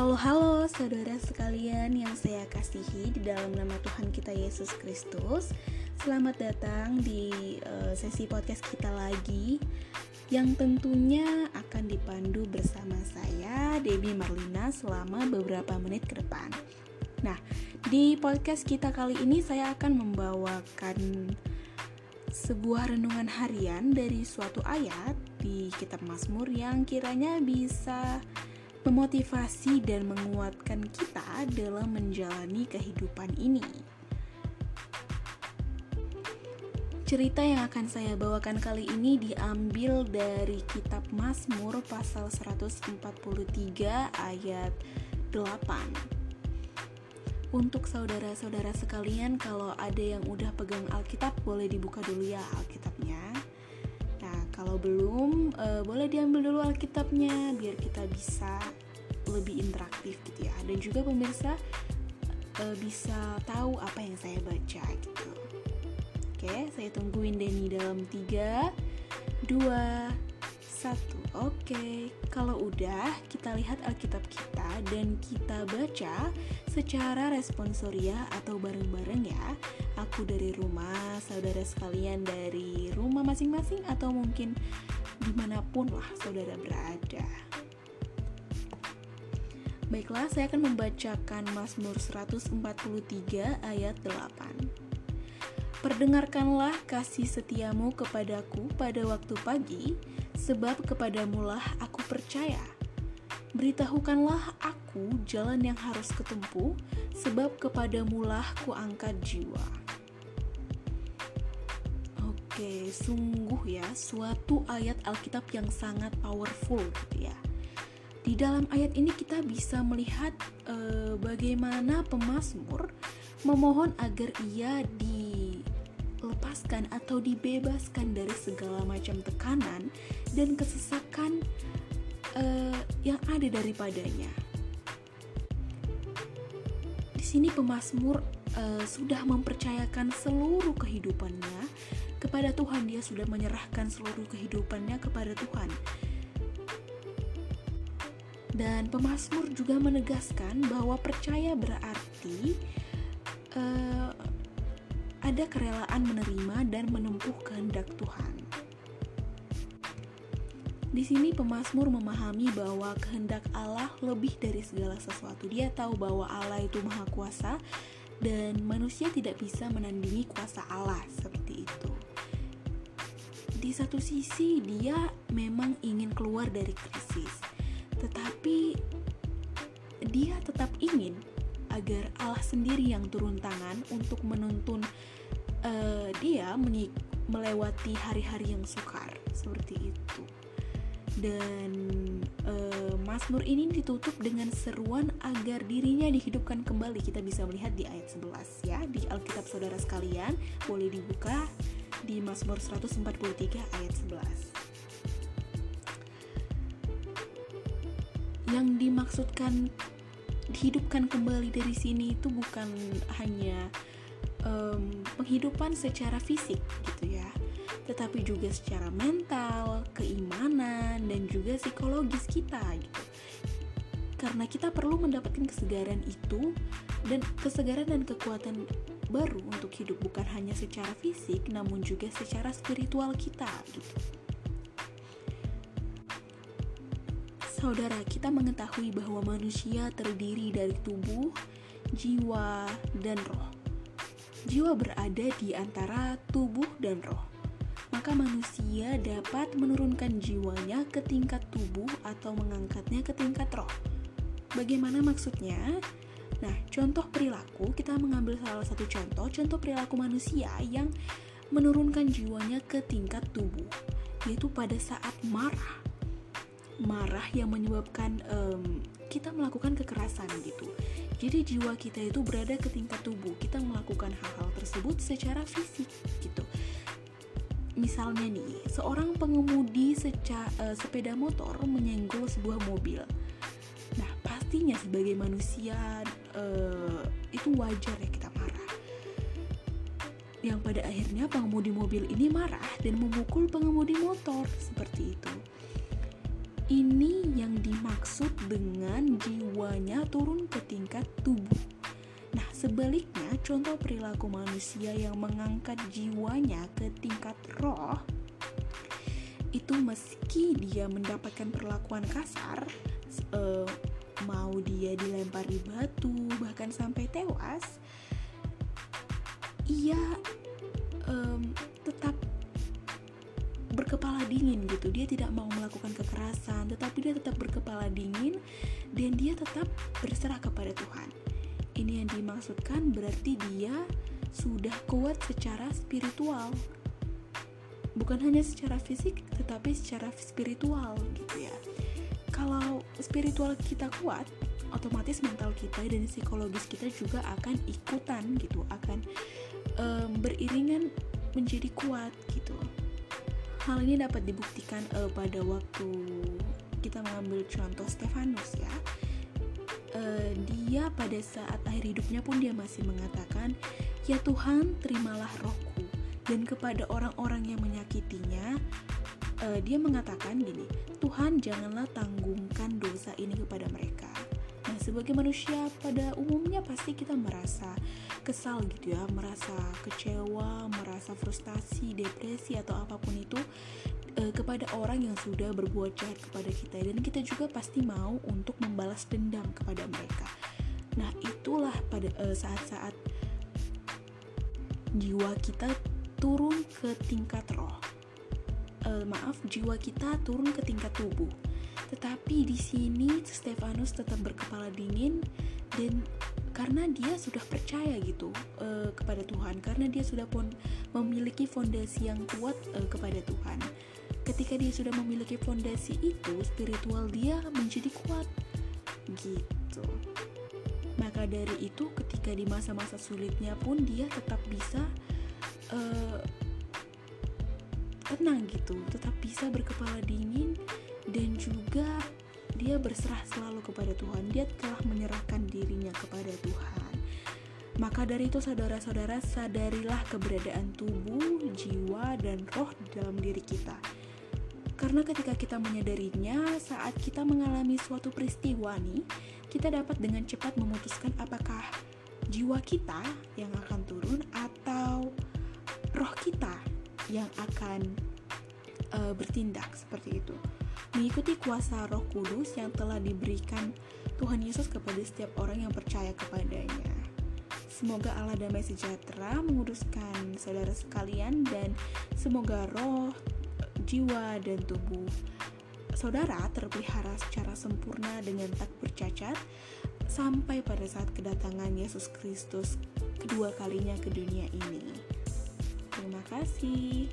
Halo-halo saudara sekalian yang saya kasihi di dalam nama Tuhan kita Yesus Kristus. Selamat datang di uh, sesi podcast kita lagi yang tentunya akan dipandu bersama saya Debbie Marlina selama beberapa menit ke depan. Nah, di podcast kita kali ini saya akan membawakan sebuah renungan harian dari suatu ayat di kitab Mazmur yang kiranya bisa memotivasi dan menguatkan kita dalam menjalani kehidupan ini. Cerita yang akan saya bawakan kali ini diambil dari kitab Mazmur pasal 143 ayat 8. Untuk saudara-saudara sekalian, kalau ada yang udah pegang Alkitab, boleh dibuka dulu ya Alkitabnya. Kalau belum, uh, boleh diambil dulu Alkitabnya biar kita bisa lebih interaktif gitu ya. Dan juga pemirsa uh, bisa tahu apa yang saya baca gitu. Oke, saya tungguin Denny dalam 3 2 1. Oke, kalau udah kita lihat Alkitab kita dan kita baca secara responsoria atau bareng-bareng ya aku dari rumah, saudara sekalian dari rumah masing-masing atau mungkin di mana pun lah saudara berada. Baiklah, saya akan membacakan Mazmur 143 ayat 8. Perdengarkanlah kasih setiamu kepadaku pada waktu pagi, sebab kepadamulah aku percaya. Beritahukanlah aku jalan yang harus ketempuh, sebab kepadamulah ku angkat jiwa. Oke, sungguh ya suatu ayat Alkitab yang sangat powerful gitu ya. Di dalam ayat ini kita bisa melihat e, bagaimana pemazmur memohon agar ia dilepaskan atau dibebaskan dari segala macam tekanan dan kesesakan e, yang ada daripadanya. Di sini pemazmur e, sudah mempercayakan seluruh kehidupannya kepada Tuhan dia sudah menyerahkan seluruh kehidupannya kepada Tuhan dan pemazmur juga menegaskan bahwa percaya berarti uh, ada kerelaan menerima dan menempuh kehendak Tuhan. Di sini pemazmur memahami bahwa kehendak Allah lebih dari segala sesuatu. Dia tahu bahwa Allah itu maha kuasa dan manusia tidak bisa menandingi kuasa Allah seperti itu di satu sisi dia memang ingin keluar dari krisis, tetapi dia tetap ingin agar Allah sendiri yang turun tangan untuk menuntun uh, dia melewati hari-hari yang sukar seperti itu. Dan uh, Mazmur ini ditutup dengan seruan agar dirinya dihidupkan kembali. Kita bisa melihat di ayat 11 ya di Alkitab saudara sekalian, boleh dibuka di Mazmur 143 ayat 11. Yang dimaksudkan dihidupkan kembali dari sini itu bukan hanya um, penghidupan secara fisik gitu ya, tetapi juga secara mental, keimanan dan juga psikologis kita gitu. Karena kita perlu mendapatkan kesegaran itu dan kesegaran dan kekuatan baru untuk hidup bukan hanya secara fisik namun juga secara spiritual kita gitu. Saudara, kita mengetahui bahwa manusia terdiri dari tubuh, jiwa, dan roh. Jiwa berada di antara tubuh dan roh. Maka manusia dapat menurunkan jiwanya ke tingkat tubuh atau mengangkatnya ke tingkat roh. Bagaimana maksudnya? Nah, contoh perilaku, kita mengambil salah satu contoh, contoh perilaku manusia yang menurunkan jiwanya ke tingkat tubuh, yaitu pada saat marah. Marah yang menyebabkan um, kita melakukan kekerasan gitu. Jadi jiwa kita itu berada ke tingkat tubuh. Kita melakukan hal-hal tersebut secara fisik gitu. Misalnya nih, seorang pengemudi seca, uh, sepeda motor menyenggol sebuah mobil pastinya sebagai manusia uh, itu wajar ya kita marah. Yang pada akhirnya pengemudi mobil ini marah dan memukul pengemudi motor seperti itu. Ini yang dimaksud dengan jiwanya turun ke tingkat tubuh. Nah, sebaliknya, contoh perilaku manusia yang mengangkat jiwanya ke tingkat roh itu meski dia mendapatkan perlakuan kasar, uh, mau dia dilempari batu, bahkan sampai tewas, ia dingin gitu. Dia tidak mau melakukan kekerasan tetapi dia tetap berkepala dingin dan dia tetap berserah kepada Tuhan. Ini yang dimaksudkan berarti dia sudah kuat secara spiritual. Bukan hanya secara fisik tetapi secara spiritual gitu ya. Kalau spiritual kita kuat otomatis mental kita dan psikologis kita juga akan ikutan gitu akan um, beriringan menjadi kuat gitu Hal ini dapat dibuktikan uh, pada waktu kita mengambil contoh Stefanus ya. Uh, dia pada saat akhir hidupnya pun dia masih mengatakan, "Ya Tuhan, terimalah rohku." Dan kepada orang-orang yang menyakitinya, uh, dia mengatakan gini, "Tuhan, janganlah tanggungkan dosa ini kepada mereka." Sebagai manusia pada umumnya pasti kita merasa kesal gitu ya, merasa kecewa, merasa frustasi, depresi atau apa pun itu e, kepada orang yang sudah berbuat jahat kepada kita dan kita juga pasti mau untuk membalas dendam kepada mereka. Nah, itulah pada e, saat-saat jiwa kita turun ke tingkat roh. E, maaf, jiwa kita turun ke tingkat tubuh tetapi di sini Stefanus tetap berkepala dingin dan karena dia sudah percaya gitu uh, kepada Tuhan, karena dia sudah pun memiliki fondasi yang kuat uh, kepada Tuhan. Ketika dia sudah memiliki fondasi itu, spiritual dia menjadi kuat. Gitu. Maka dari itu, ketika di masa-masa sulitnya pun dia tetap bisa uh, tenang gitu, tetap bisa berkepala dingin dan juga dia berserah selalu kepada Tuhan. Dia telah menyerahkan dirinya kepada Tuhan. Maka dari itu saudara-saudara sadarilah keberadaan tubuh, jiwa, dan roh di dalam diri kita. Karena ketika kita menyadarinya, saat kita mengalami suatu peristiwa nih, kita dapat dengan cepat memutuskan apakah jiwa kita yang akan turun atau roh kita yang akan uh, bertindak seperti itu mengikuti kuasa Roh Kudus yang telah diberikan Tuhan Yesus kepada setiap orang yang percaya kepadanya. Semoga Allah damai sejahtera menguduskan saudara sekalian dan semoga roh, jiwa, dan tubuh saudara terpelihara secara sempurna dengan tak bercacat sampai pada saat kedatangan Yesus Kristus kedua kalinya ke dunia ini. Terima kasih.